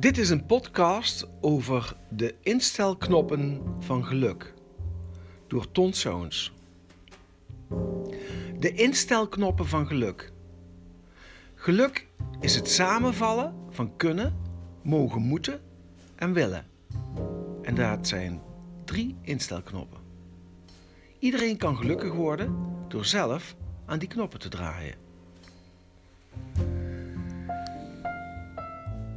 Dit is een podcast over de instelknoppen van geluk door Ton Soons. De instelknoppen van geluk. Geluk is het samenvallen van kunnen, mogen moeten en willen. En dat zijn drie instelknoppen. Iedereen kan gelukkig worden door zelf aan die knoppen te draaien.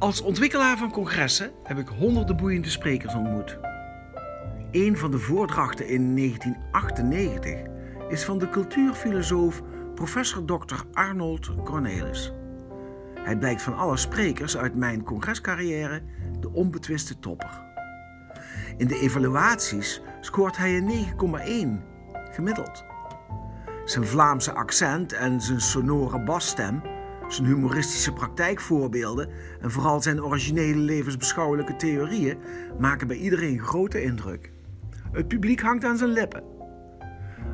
Als ontwikkelaar van congressen heb ik honderden boeiende sprekers ontmoet. Een van de voordrachten in 1998 is van de cultuurfilosoof professor Dr. Arnold Cornelis. Hij blijkt van alle sprekers uit mijn congrescarrière de onbetwiste topper. In de evaluaties scoort hij een 9,1 gemiddeld. Zijn Vlaamse accent en zijn sonore basstem zijn humoristische praktijkvoorbeelden en vooral zijn originele levensbeschouwelijke theorieën maken bij iedereen grote indruk. Het publiek hangt aan zijn lippen.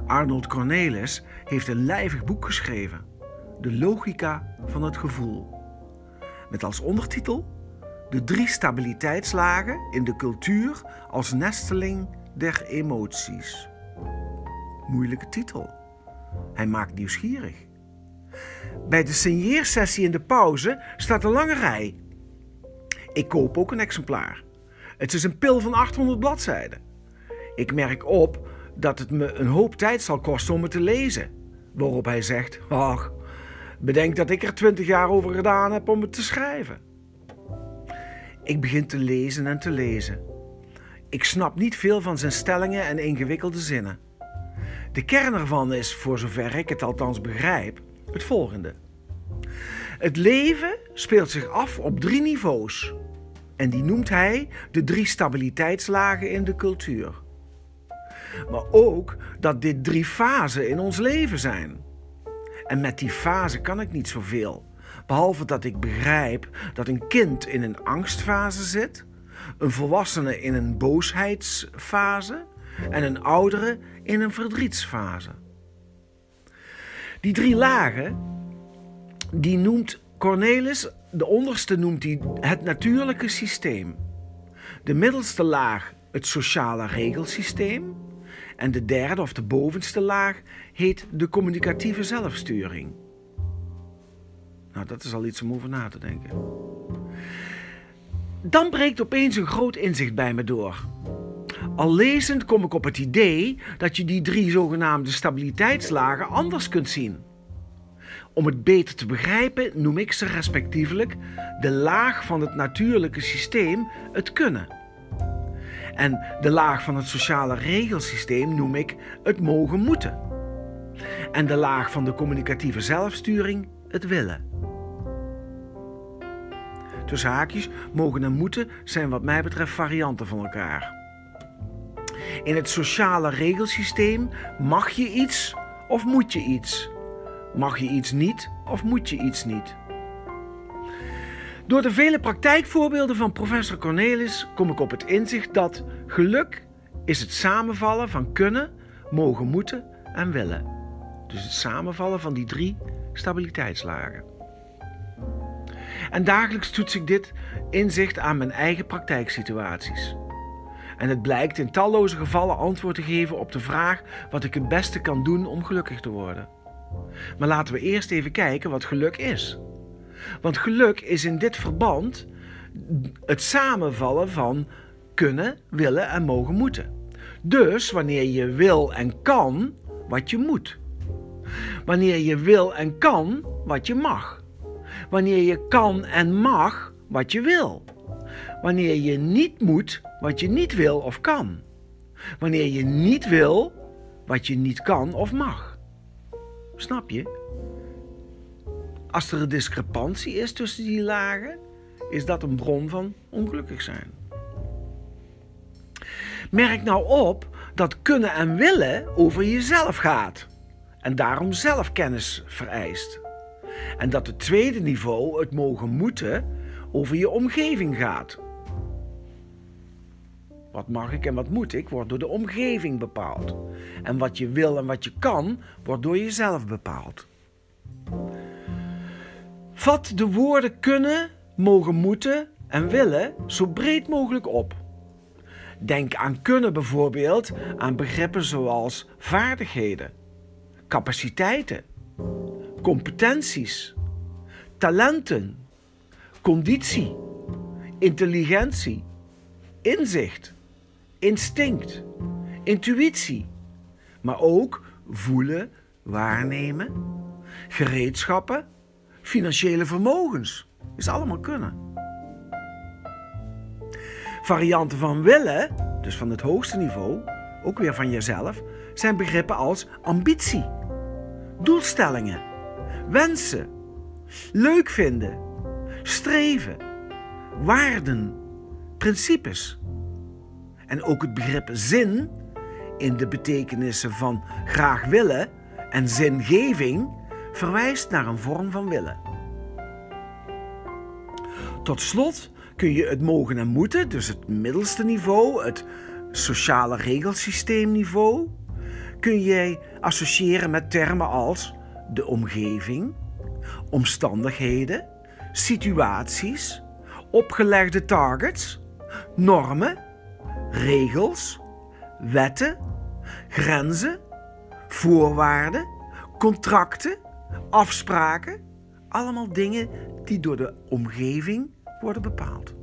Arnold Cornelis heeft een lijvig boek geschreven, De logica van het gevoel. Met als ondertitel De drie stabiliteitslagen in de cultuur als nesteling der emoties. Moeilijke titel. Hij maakt nieuwsgierig. Bij de signeersessie in de pauze staat een lange rij. Ik koop ook een exemplaar. Het is een pil van 800 bladzijden. Ik merk op dat het me een hoop tijd zal kosten om het te lezen. Waarop hij zegt: Ach, bedenk dat ik er 20 jaar over gedaan heb om het te schrijven. Ik begin te lezen en te lezen. Ik snap niet veel van zijn stellingen en ingewikkelde zinnen. De kern ervan is, voor zover ik het althans begrijp, het volgende. Het leven speelt zich af op drie niveaus. En die noemt hij de drie stabiliteitslagen in de cultuur. Maar ook dat dit drie fasen in ons leven zijn. En met die fase kan ik niet zoveel. Behalve dat ik begrijp dat een kind in een angstfase zit, een volwassene in een boosheidsfase en een oudere in een verdrietsfase. Die drie lagen, die noemt Cornelis, de onderste noemt hij het natuurlijke systeem. De middelste laag het sociale regelsysteem. En de derde of de bovenste laag heet de communicatieve zelfsturing. Nou, dat is al iets om over na te denken. Dan breekt opeens een groot inzicht bij me door. Al lezend kom ik op het idee dat je die drie zogenaamde stabiliteitslagen anders kunt zien. Om het beter te begrijpen noem ik ze respectievelijk de laag van het natuurlijke systeem, het kunnen. En de laag van het sociale regelsysteem noem ik het mogen moeten. En de laag van de communicatieve zelfsturing het willen. Tussen haakjes, mogen en moeten zijn wat mij betreft varianten van elkaar. In het sociale regelsysteem mag je iets of moet je iets. Mag je iets niet of moet je iets niet. Door de vele praktijkvoorbeelden van professor Cornelis kom ik op het inzicht dat geluk is het samenvallen van kunnen, mogen, moeten en willen. Dus het samenvallen van die drie stabiliteitslagen. En dagelijks toets ik dit inzicht aan mijn eigen praktijksituaties. En het blijkt in talloze gevallen antwoord te geven op de vraag wat ik het beste kan doen om gelukkig te worden. Maar laten we eerst even kijken wat geluk is. Want geluk is in dit verband het samenvallen van kunnen, willen en mogen moeten. Dus wanneer je wil en kan wat je moet. Wanneer je wil en kan wat je mag. Wanneer je kan en mag wat je wil. Wanneer je niet moet wat je niet wil of kan. Wanneer je niet wil wat je niet kan of mag. Snap je? Als er een discrepantie is tussen die lagen, is dat een bron van ongelukkig zijn. Merk nou op dat kunnen en willen over jezelf gaat en daarom zelfkennis vereist. En dat het tweede niveau, het mogen moeten, over je omgeving gaat. Wat mag ik en wat moet ik, wordt door de omgeving bepaald. En wat je wil en wat je kan, wordt door jezelf bepaald. Vat de woorden kunnen, mogen moeten en willen zo breed mogelijk op. Denk aan kunnen bijvoorbeeld aan begrippen zoals vaardigheden, capaciteiten, competenties, talenten, conditie, intelligentie, inzicht, instinct, intuïtie, maar ook voelen, waarnemen, gereedschappen, financiële vermogens. Is allemaal kunnen. Varianten van willen, dus van het hoogste niveau, ook weer van jezelf, zijn begrippen als ambitie, doelstellingen, wensen, leuk vinden, streven, waarden, principes. En ook het begrip zin in de betekenissen van graag willen en zingeving verwijst naar een vorm van willen. Tot slot kun je het mogen en moeten, dus het middelste niveau, het sociale regelsysteemniveau, kun jij associëren met termen als de omgeving, omstandigheden, situaties, opgelegde targets, normen, regels, wetten, grenzen, voorwaarden, contracten, afspraken. Allemaal dingen die door de omgeving worden bepaald.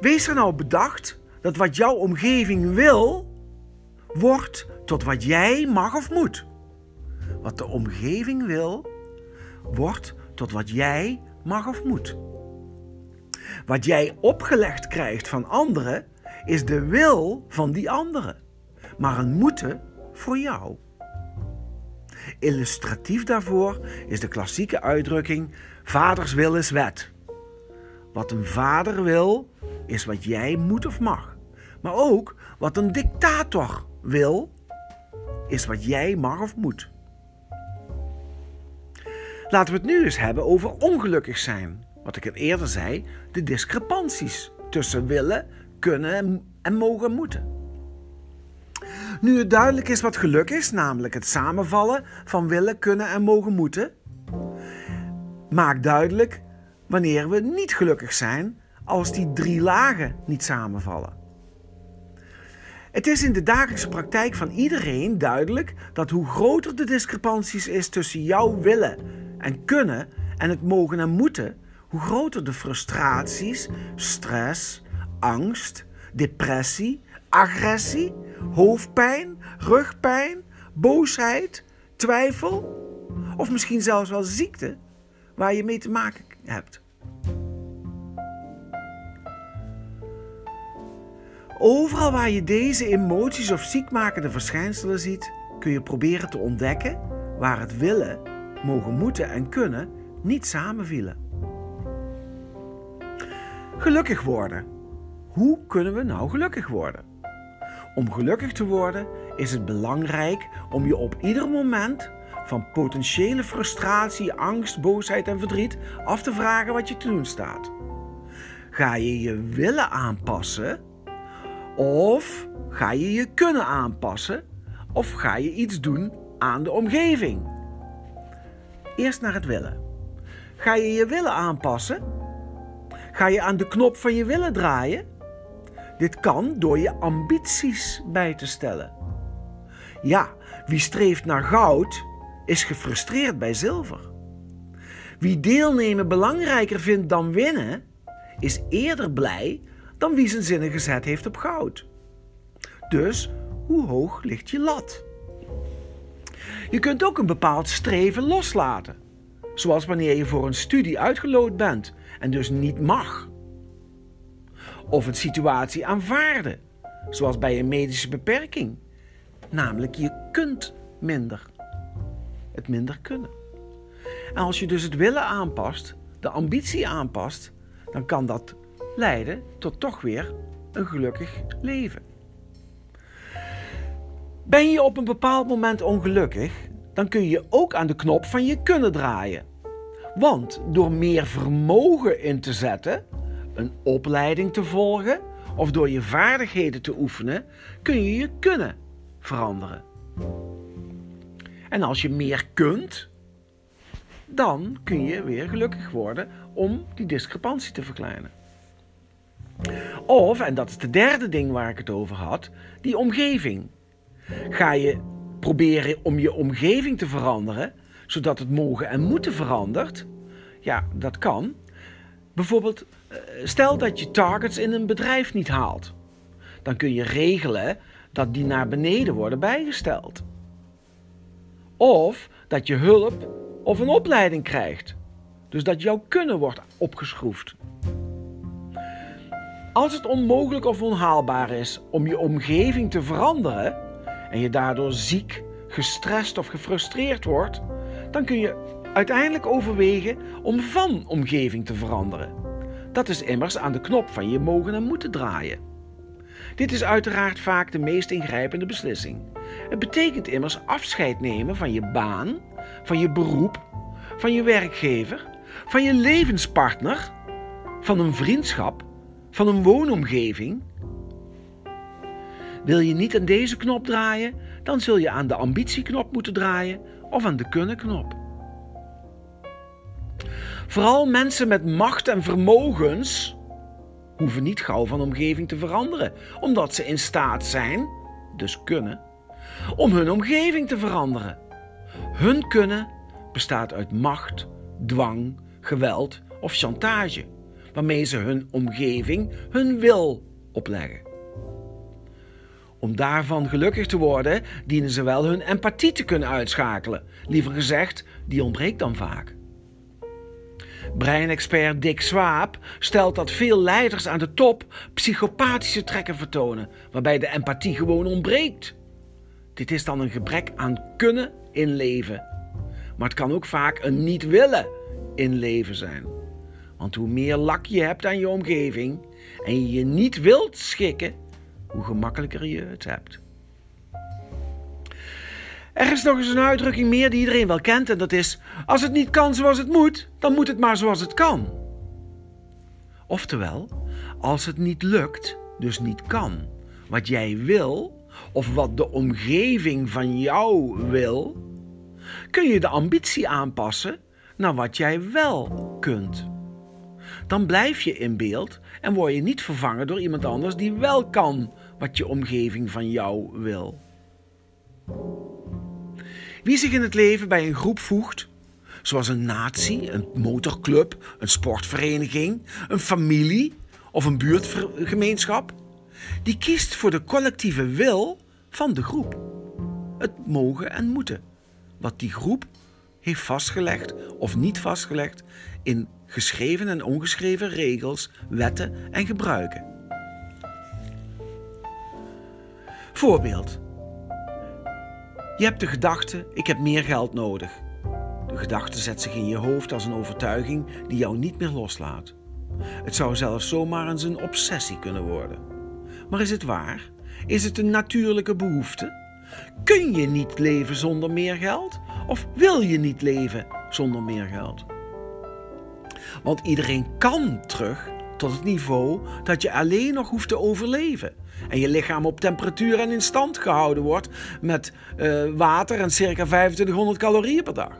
Wees er nou bedacht dat wat jouw omgeving wil, wordt tot wat jij mag of moet. Wat de omgeving wil, wordt tot wat jij mag of moet. Wat jij opgelegd krijgt van anderen, is de wil van die anderen, maar een moeten voor jou. Illustratief daarvoor is de klassieke uitdrukking: vaders wil is wet. Wat een vader wil, is wat jij moet of mag. Maar ook wat een dictator wil, is wat jij mag of moet. Laten we het nu eens hebben over ongelukkig zijn. Wat ik het eerder zei, de discrepanties tussen willen, kunnen en mogen moeten. Nu het duidelijk is wat geluk is, namelijk het samenvallen van willen, kunnen en mogen moeten, maak duidelijk wanneer we niet gelukkig zijn als die drie lagen niet samenvallen. Het is in de dagelijkse praktijk van iedereen duidelijk dat hoe groter de discrepanties is tussen jouw willen en kunnen en het mogen en moeten, hoe groter de frustraties, stress, angst, depressie, agressie, hoofdpijn, rugpijn, boosheid, twijfel of misschien zelfs wel ziekte waar je mee te maken hebt. Overal waar je deze emoties of ziekmakende verschijnselen ziet, kun je proberen te ontdekken waar het willen, mogen moeten en kunnen niet samenvielen. Gelukkig worden. Hoe kunnen we nou gelukkig worden? Om gelukkig te worden is het belangrijk om je op ieder moment van potentiële frustratie, angst, boosheid en verdriet af te vragen wat je te doen staat. Ga je je willen aanpassen of ga je je kunnen aanpassen of ga je iets doen aan de omgeving? Eerst naar het willen. Ga je je willen aanpassen? Ga je aan de knop van je willen draaien? Dit kan door je ambities bij te stellen. Ja, wie streeft naar goud, is gefrustreerd bij zilver. Wie deelnemen belangrijker vindt dan winnen, is eerder blij dan wie zijn zinnen gezet heeft op goud. Dus hoe hoog ligt je lat? Je kunt ook een bepaald streven loslaten, zoals wanneer je voor een studie uitgeloot bent en dus niet mag. Of een situatie aanvaarden, zoals bij een medische beperking, namelijk je kunt minder het minder kunnen. En als je dus het willen aanpast, de ambitie aanpast, dan kan dat leiden tot toch weer een gelukkig leven. Ben je op een bepaald moment ongelukkig, dan kun je ook aan de knop van je kunnen draaien. Want door meer vermogen in te zetten, een opleiding te volgen of door je vaardigheden te oefenen, kun je je kunnen veranderen. En als je meer kunt, dan kun je weer gelukkig worden om die discrepantie te verkleinen. Of, en dat is de derde ding waar ik het over had, die omgeving. Ga je proberen om je omgeving te veranderen, zodat het mogen en moeten verandert? Ja, dat kan. Bijvoorbeeld, eh, stel dat je targets in een bedrijf niet haalt. Dan kun je regelen dat die naar beneden worden bijgesteld. Of dat je hulp of een opleiding krijgt. Dus dat jouw kunnen wordt opgeschroefd. Als het onmogelijk of onhaalbaar is om je omgeving te veranderen en je daardoor ziek, gestrest of gefrustreerd wordt, dan kun je uiteindelijk overwegen om van omgeving te veranderen. Dat is immers aan de knop van je mogen en moeten draaien. Dit is uiteraard vaak de meest ingrijpende beslissing. Het betekent immers afscheid nemen van je baan, van je beroep, van je werkgever, van je levenspartner, van een vriendschap, van een woonomgeving. Wil je niet aan deze knop draaien, dan zul je aan de ambitieknop moeten draaien of aan de kunnen-knop. Vooral mensen met macht en vermogens hoeven niet gauw van omgeving te veranderen, omdat ze in staat zijn, dus kunnen, om hun omgeving te veranderen. Hun kunnen bestaat uit macht, dwang, geweld of chantage, waarmee ze hun omgeving hun wil opleggen. Om daarvan gelukkig te worden, dienen ze wel hun empathie te kunnen uitschakelen. Liever gezegd, die ontbreekt dan vaak. Breinexpert Dick Swaap stelt dat veel leiders aan de top psychopathische trekken vertonen, waarbij de empathie gewoon ontbreekt. Dit is dan een gebrek aan kunnen inleven. Maar het kan ook vaak een niet willen inleven zijn. Want hoe meer lak je hebt aan je omgeving en je je niet wilt schikken, hoe gemakkelijker je het hebt. Er is nog eens een uitdrukking meer die iedereen wel kent en dat is: als het niet kan zoals het moet, dan moet het maar zoals het kan. Oftewel, als het niet lukt, dus niet kan, wat jij wil of wat de omgeving van jou wil, kun je de ambitie aanpassen naar wat jij wel kunt. Dan blijf je in beeld en word je niet vervangen door iemand anders die wel kan wat je omgeving van jou wil. Wie zich in het leven bij een groep voegt, zoals een natie, een motorclub, een sportvereniging, een familie of een buurtgemeenschap, die kiest voor de collectieve wil van de groep. Het mogen en moeten, wat die groep heeft vastgelegd of niet vastgelegd in geschreven en ongeschreven regels, wetten en gebruiken. Voorbeeld. Je hebt de gedachte: ik heb meer geld nodig. De gedachte zet zich in je hoofd als een overtuiging die jou niet meer loslaat. Het zou zelfs zomaar eens een obsessie kunnen worden. Maar is het waar? Is het een natuurlijke behoefte? Kun je niet leven zonder meer geld? Of wil je niet leven zonder meer geld? Want iedereen kan terug tot het niveau dat je alleen nog hoeft te overleven. En je lichaam op temperatuur en in stand gehouden wordt met uh, water en circa 2500 calorieën per dag.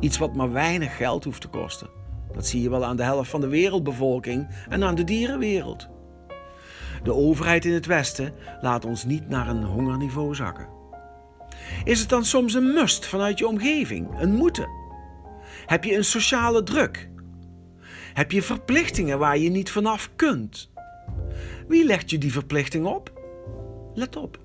Iets wat maar weinig geld hoeft te kosten. Dat zie je wel aan de helft van de wereldbevolking en aan de dierenwereld. De overheid in het Westen laat ons niet naar een hongerniveau zakken. Is het dan soms een must vanuit je omgeving, een moeten? Heb je een sociale druk? Heb je verplichtingen waar je niet vanaf kunt? Wie legt je die verplichting op? Let op.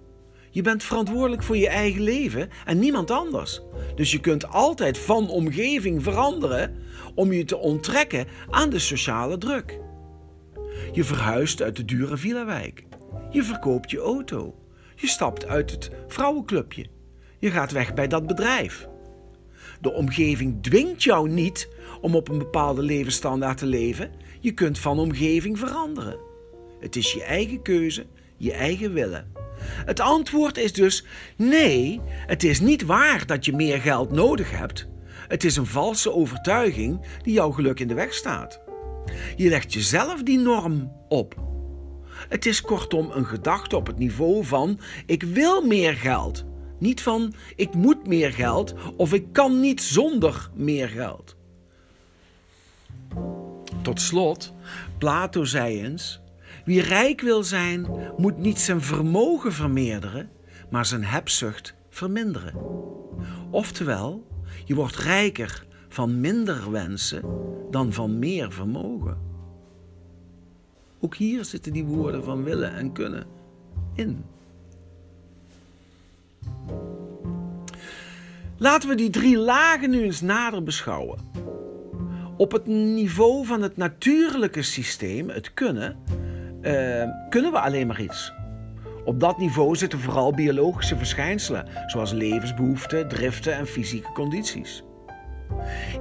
Je bent verantwoordelijk voor je eigen leven en niemand anders. Dus je kunt altijd van omgeving veranderen om je te onttrekken aan de sociale druk. Je verhuist uit de dure villa-wijk. Je verkoopt je auto. Je stapt uit het vrouwenclubje. Je gaat weg bij dat bedrijf. De omgeving dwingt jou niet om op een bepaalde levensstandaard te leven. Je kunt van omgeving veranderen. Het is je eigen keuze, je eigen willen. Het antwoord is dus nee, het is niet waar dat je meer geld nodig hebt. Het is een valse overtuiging die jouw geluk in de weg staat. Je legt jezelf die norm op. Het is kortom een gedachte op het niveau van ik wil meer geld. Niet van ik moet meer geld of ik kan niet zonder meer geld. Tot slot, Plato zei eens: wie rijk wil zijn, moet niet zijn vermogen vermeerderen, maar zijn hebzucht verminderen. Oftewel, je wordt rijker van minder wensen dan van meer vermogen. Ook hier zitten die woorden van willen en kunnen in. Laten we die drie lagen nu eens nader beschouwen. Op het niveau van het natuurlijke systeem, het kunnen, kunnen we alleen maar iets. Op dat niveau zitten vooral biologische verschijnselen, zoals levensbehoeften, driften en fysieke condities.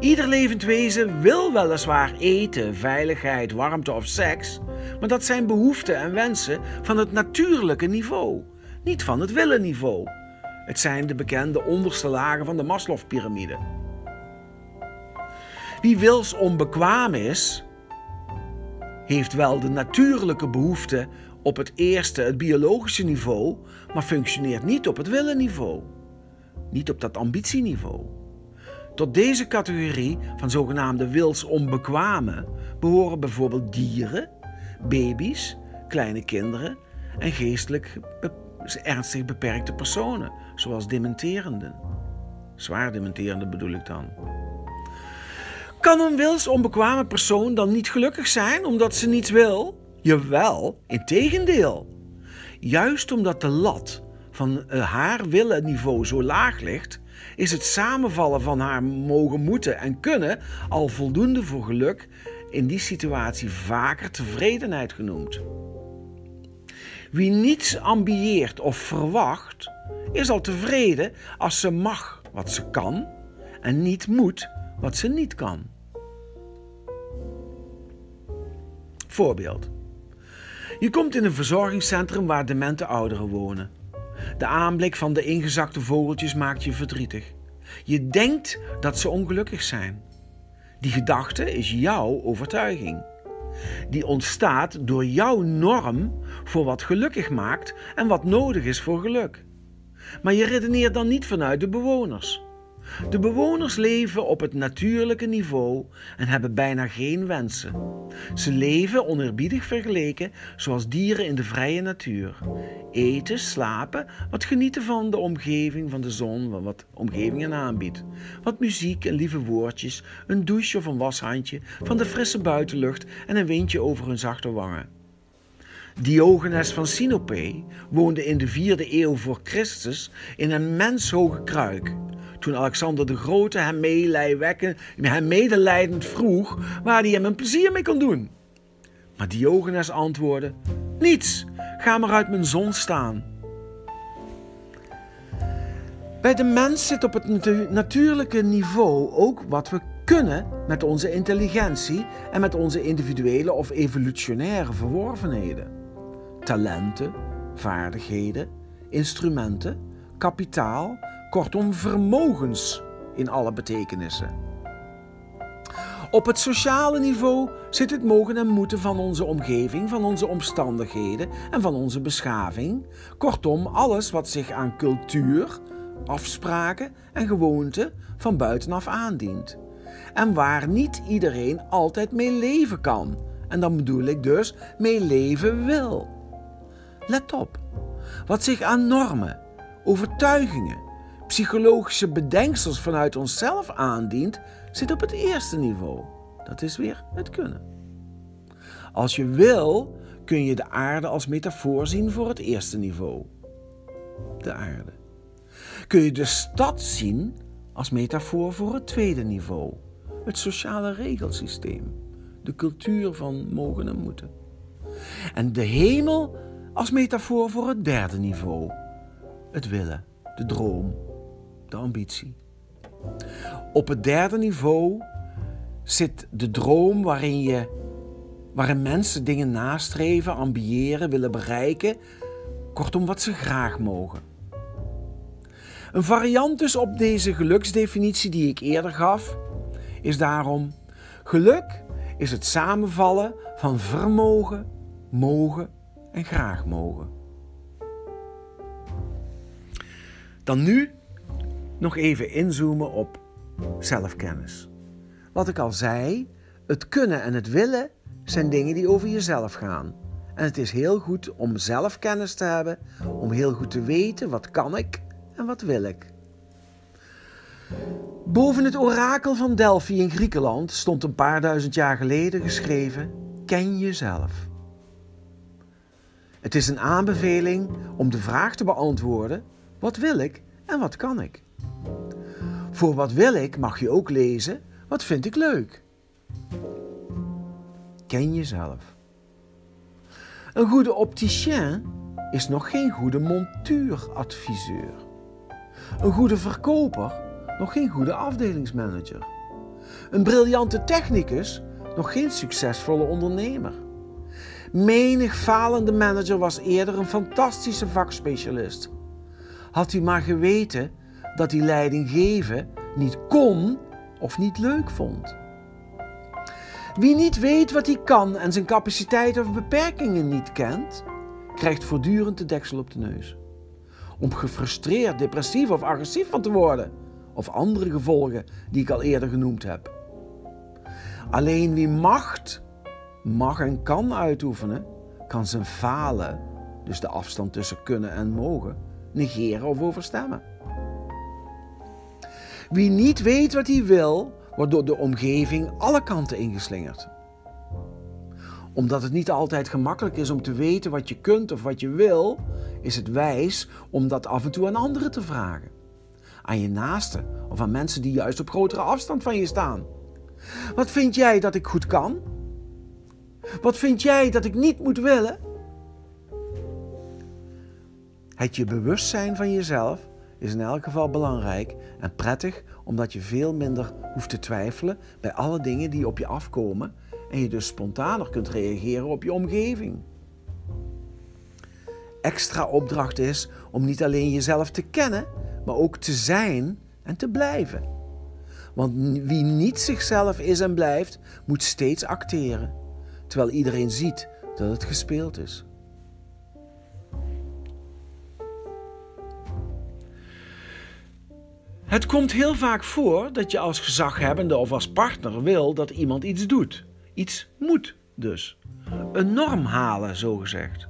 Ieder levend wezen wil weliswaar eten, veiligheid, warmte of seks, maar dat zijn behoeften en wensen van het natuurlijke niveau, niet van het willenniveau. Het zijn de bekende onderste lagen van de Maslow-pyramide. Wie wils onbekwaam is, heeft wel de natuurlijke behoefte op het eerste, het biologische niveau, maar functioneert niet op het willenniveau. Niet op dat ambitieniveau. Tot deze categorie van zogenaamde wilsonbekwamen behoren bijvoorbeeld dieren, baby's, kleine kinderen en geestelijk ernstig beperkte personen, zoals dementerenden. Zwaar dementerende bedoel ik dan. Kan een wilsonbekwame persoon dan niet gelukkig zijn omdat ze niets wil? Jawel, integendeel. Juist omdat de lat van eh, haar willenniveau zo laag ligt, is het samenvallen van haar mogen moeten en kunnen al voldoende voor geluk, in die situatie vaker tevredenheid genoemd. Wie niets ambieert of verwacht, is al tevreden als ze mag wat ze kan en niet moet wat ze niet kan. Voorbeeld. Je komt in een verzorgingscentrum waar demente ouderen wonen. De aanblik van de ingezakte vogeltjes maakt je verdrietig. Je denkt dat ze ongelukkig zijn. Die gedachte is jouw overtuiging. Die ontstaat door jouw norm voor wat gelukkig maakt en wat nodig is voor geluk. Maar je redeneert dan niet vanuit de bewoners. De bewoners leven op het natuurlijke niveau en hebben bijna geen wensen. Ze leven oneerbiedig vergeleken zoals dieren in de vrije natuur. Eten, slapen, wat genieten van de omgeving, van de zon, wat omgeving hen aanbiedt. Wat muziek en lieve woordjes, een douche of een washandje, van de frisse buitenlucht en een windje over hun zachte wangen. Diogenes van Sinope woonde in de vierde eeuw voor Christus in een menshoge kruik toen Alexander de Grote hem, hem medelijdend vroeg waar hij hem een plezier mee kon doen. Maar Diogenes antwoordde: Niets, ga maar uit mijn zon staan. Bij de mens zit op het natuurlijke niveau ook wat we kunnen met onze intelligentie en met onze individuele of evolutionaire verworvenheden. Talenten, vaardigheden, instrumenten, kapitaal kortom vermogens in alle betekenissen. Op het sociale niveau zit het mogen en moeten van onze omgeving, van onze omstandigheden en van onze beschaving. Kortom, alles wat zich aan cultuur, afspraken en gewoonten van buitenaf aandient. En waar niet iedereen altijd mee leven kan. En dan bedoel ik dus mee leven wil. Let op, wat zich aan normen, overtuigingen, psychologische bedenksels vanuit onszelf aandient, zit op het eerste niveau. Dat is weer het kunnen. Als je wil, kun je de aarde als metafoor zien voor het eerste niveau. De aarde. Kun je de stad zien als metafoor voor het tweede niveau. Het sociale regelsysteem. De cultuur van mogen en moeten. En de hemel als metafoor voor het derde niveau. Het willen, de droom, de ambitie. Op het derde niveau zit de droom waarin, je, waarin mensen dingen nastreven, ambiëren, willen bereiken, kortom wat ze graag mogen. Een variant dus op deze geluksdefinitie die ik eerder gaf, is daarom: geluk is het samenvallen van vermogen, mogen en graag mogen. Dan nu nog even inzoomen op zelfkennis. Wat ik al zei, het kunnen en het willen zijn dingen die over jezelf gaan. En het is heel goed om zelfkennis te hebben, om heel goed te weten wat kan ik en wat wil ik. Boven het orakel van Delphi in Griekenland stond een paar duizend jaar geleden geschreven: Ken jezelf. Het is een aanbeveling om de vraag te beantwoorden: wat wil ik en wat kan ik? Voor wat wil ik mag je ook lezen: wat vind ik leuk? Ken jezelf. Een goede opticien is nog geen goede montuuradviseur. Een goede verkoper nog geen goede afdelingsmanager. Een briljante technicus nog geen succesvolle ondernemer. Menig falende manager was eerder een fantastische vakspecialist. Had hij maar geweten dat hij leiding geven niet kon of niet leuk vond. Wie niet weet wat hij kan en zijn capaciteiten of beperkingen niet kent, krijgt voortdurend de deksel op de neus. Om gefrustreerd, depressief of agressief van te worden, of andere gevolgen die ik al eerder genoemd heb. Alleen wie macht mag en kan uitoefenen, kan zijn falen, dus de afstand tussen kunnen en mogen, negeren of overstemmen. Wie niet weet wat hij wil, wordt door de omgeving alle kanten ingeslingerd. Omdat het niet altijd gemakkelijk is om te weten wat je kunt of wat je wil, is het wijs om dat af en toe aan anderen te vragen. Aan je naasten of aan mensen die juist op grotere afstand van je staan. Wat vind jij dat ik goed kan? Wat vind jij dat ik niet moet willen? Het je bewust zijn van jezelf is in elk geval belangrijk en prettig omdat je veel minder hoeft te twijfelen bij alle dingen die op je afkomen en je dus spontaner kunt reageren op je omgeving. Extra opdracht is om niet alleen jezelf te kennen, maar ook te zijn en te blijven. Want wie niet zichzelf is en blijft, moet steeds acteren terwijl iedereen ziet dat het gespeeld is. Het komt heel vaak voor dat je als gezaghebbende of als partner wil dat iemand iets doet. Iets moet dus. Een norm halen, zogezegd.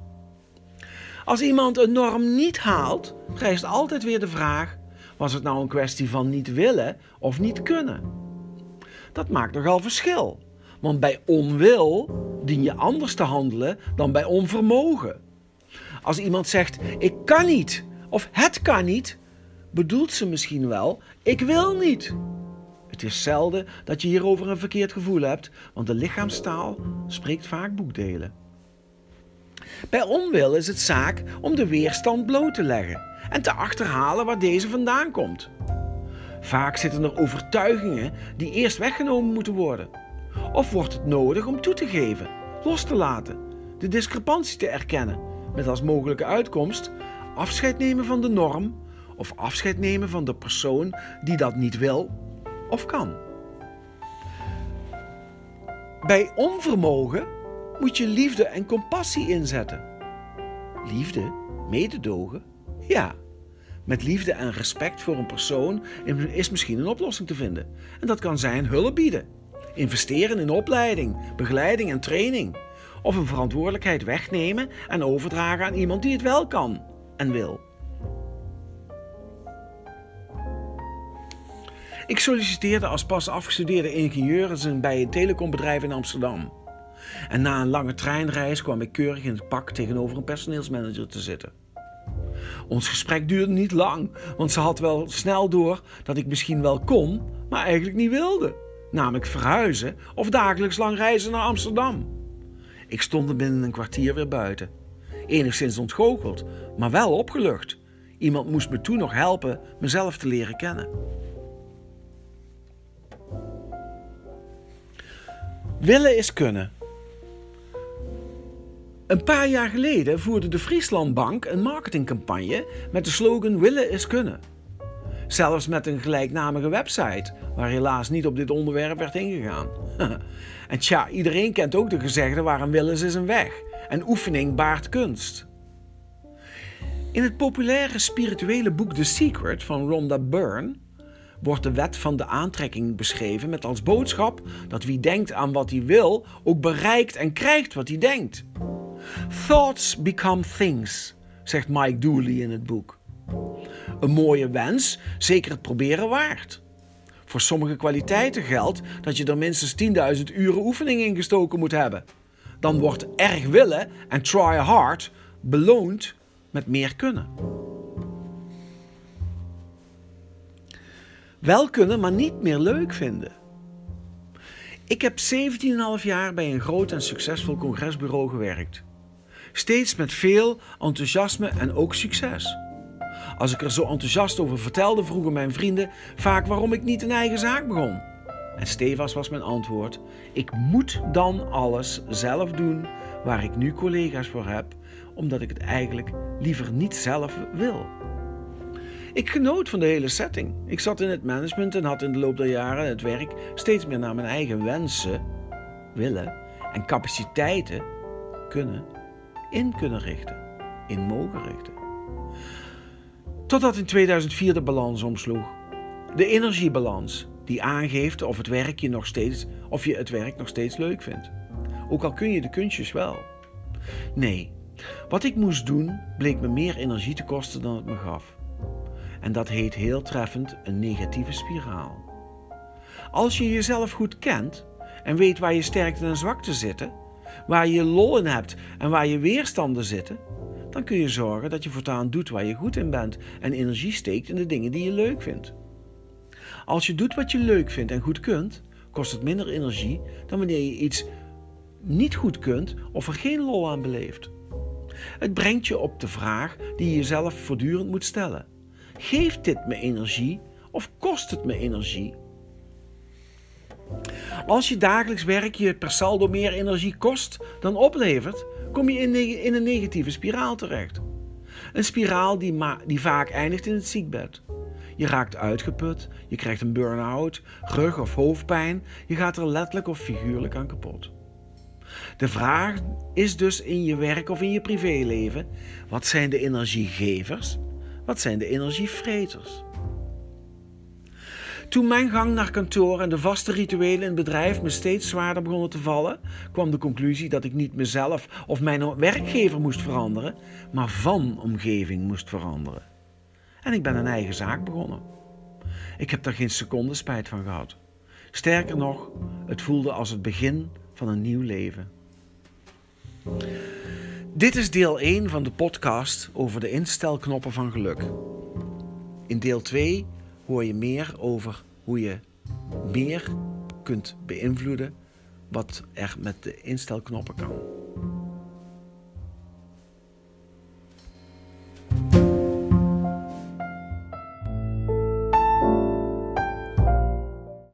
Als iemand een norm niet haalt, rijst altijd weer de vraag: was het nou een kwestie van niet willen of niet kunnen? Dat maakt nogal verschil. Want bij onwil dien je anders te handelen dan bij onvermogen. Als iemand zegt: Ik kan niet of het kan niet, bedoelt ze misschien wel: Ik wil niet. Het is zelden dat je hierover een verkeerd gevoel hebt, want de lichaamstaal spreekt vaak boekdelen. Bij onwil is het zaak om de weerstand bloot te leggen en te achterhalen waar deze vandaan komt. Vaak zitten er overtuigingen die eerst weggenomen moeten worden. Of wordt het nodig om toe te geven, los te laten, de discrepantie te erkennen, met als mogelijke uitkomst afscheid nemen van de norm of afscheid nemen van de persoon die dat niet wil of kan. Bij onvermogen moet je liefde en compassie inzetten. Liefde, mededogen, ja. Met liefde en respect voor een persoon is misschien een oplossing te vinden. En dat kan zijn hulp bieden investeren in opleiding, begeleiding en training. Of een verantwoordelijkheid wegnemen en overdragen aan iemand die het wel kan en wil. Ik solliciteerde als pas afgestudeerde ingenieur bij een telecombedrijf in Amsterdam. En na een lange treinreis kwam ik keurig in het pak tegenover een personeelsmanager te zitten. Ons gesprek duurde niet lang, want ze had wel snel door dat ik misschien wel kon, maar eigenlijk niet wilde namelijk verhuizen of dagelijks lang reizen naar Amsterdam. Ik stond er binnen een kwartier weer buiten. Enigszins ontgoocheld, maar wel opgelucht. Iemand moest me toen nog helpen mezelf te leren kennen. Willen is kunnen. Een paar jaar geleden voerde de Frieslandbank een marketingcampagne met de slogan Willen is kunnen. Zelfs met een gelijknamige website, waar helaas niet op dit onderwerp werd ingegaan. en tja, iedereen kent ook de gezegde waar een wil is, is een weg. En oefening baart kunst. In het populaire spirituele boek The Secret van Rhonda Byrne wordt de wet van de aantrekking beschreven met als boodschap dat wie denkt aan wat hij wil, ook bereikt en krijgt wat hij denkt. Thoughts become things, zegt Mike Dooley in het boek. Een mooie wens, zeker het proberen waard. Voor sommige kwaliteiten geldt dat je er minstens 10.000 uren oefening in gestoken moet hebben. Dan wordt erg willen en try hard beloond met meer kunnen. Wel kunnen, maar niet meer leuk vinden. Ik heb 17,5 jaar bij een groot en succesvol congresbureau gewerkt. Steeds met veel enthousiasme en ook succes. Als ik er zo enthousiast over vertelde, vroegen mijn vrienden vaak waarom ik niet een eigen zaak begon. En stevast was mijn antwoord: ik moet dan alles zelf doen waar ik nu collega's voor heb, omdat ik het eigenlijk liever niet zelf wil. Ik genoot van de hele setting. Ik zat in het management en had in de loop der jaren het werk steeds meer naar mijn eigen wensen, willen en capaciteiten kunnen in kunnen richten, in mogen richten. Totdat in 2004 de balans omsloeg. De energiebalans die aangeeft of, het werk je, nog steeds, of je het werk nog steeds leuk vindt. Ook al kun je de kunstjes wel. Nee, wat ik moest doen bleek me meer energie te kosten dan het me gaf. En dat heet heel treffend een negatieve spiraal. Als je jezelf goed kent en weet waar je sterkte en zwakte zitten, waar je lol in hebt en waar je weerstanden zitten, dan kun je zorgen dat je voortaan doet waar je goed in bent en energie steekt in de dingen die je leuk vindt. Als je doet wat je leuk vindt en goed kunt, kost het minder energie dan wanneer je iets niet goed kunt of er geen lol aan beleeft. Het brengt je op de vraag die je jezelf voortdurend moet stellen. Geeft dit me energie of kost het me energie? Als je dagelijks werk je per saldo meer energie kost dan oplevert, kom je in, een negatieve spiraal terecht. Een spiraal die, die vaak eindigt in het ziekbed. Je raakt uitgeput, je krijgt een burn-out, rug- of hoofdpijn, je gaat er letterlijk of figuurlijk aan kapot. De vraag is dus in je werk of in je privéleven: wat zijn de energiegevers? Wat zijn de energievreters? Toen mijn gang naar kantoor en de vaste rituelen in het bedrijf me steeds zwaarder begonnen te vallen, kwam de conclusie dat ik niet mezelf of mijn werkgever moest veranderen, maar van omgeving moest veranderen. En ik ben een eigen zaak begonnen. Ik heb daar geen seconde spijt van gehad. Sterker nog, het voelde als het begin van een nieuw leven. Dit is deel 1 van de podcast over de instelknoppen van geluk. In deel 2 hoor je meer over hoe je meer kunt beïnvloeden wat er met de instelknoppen kan.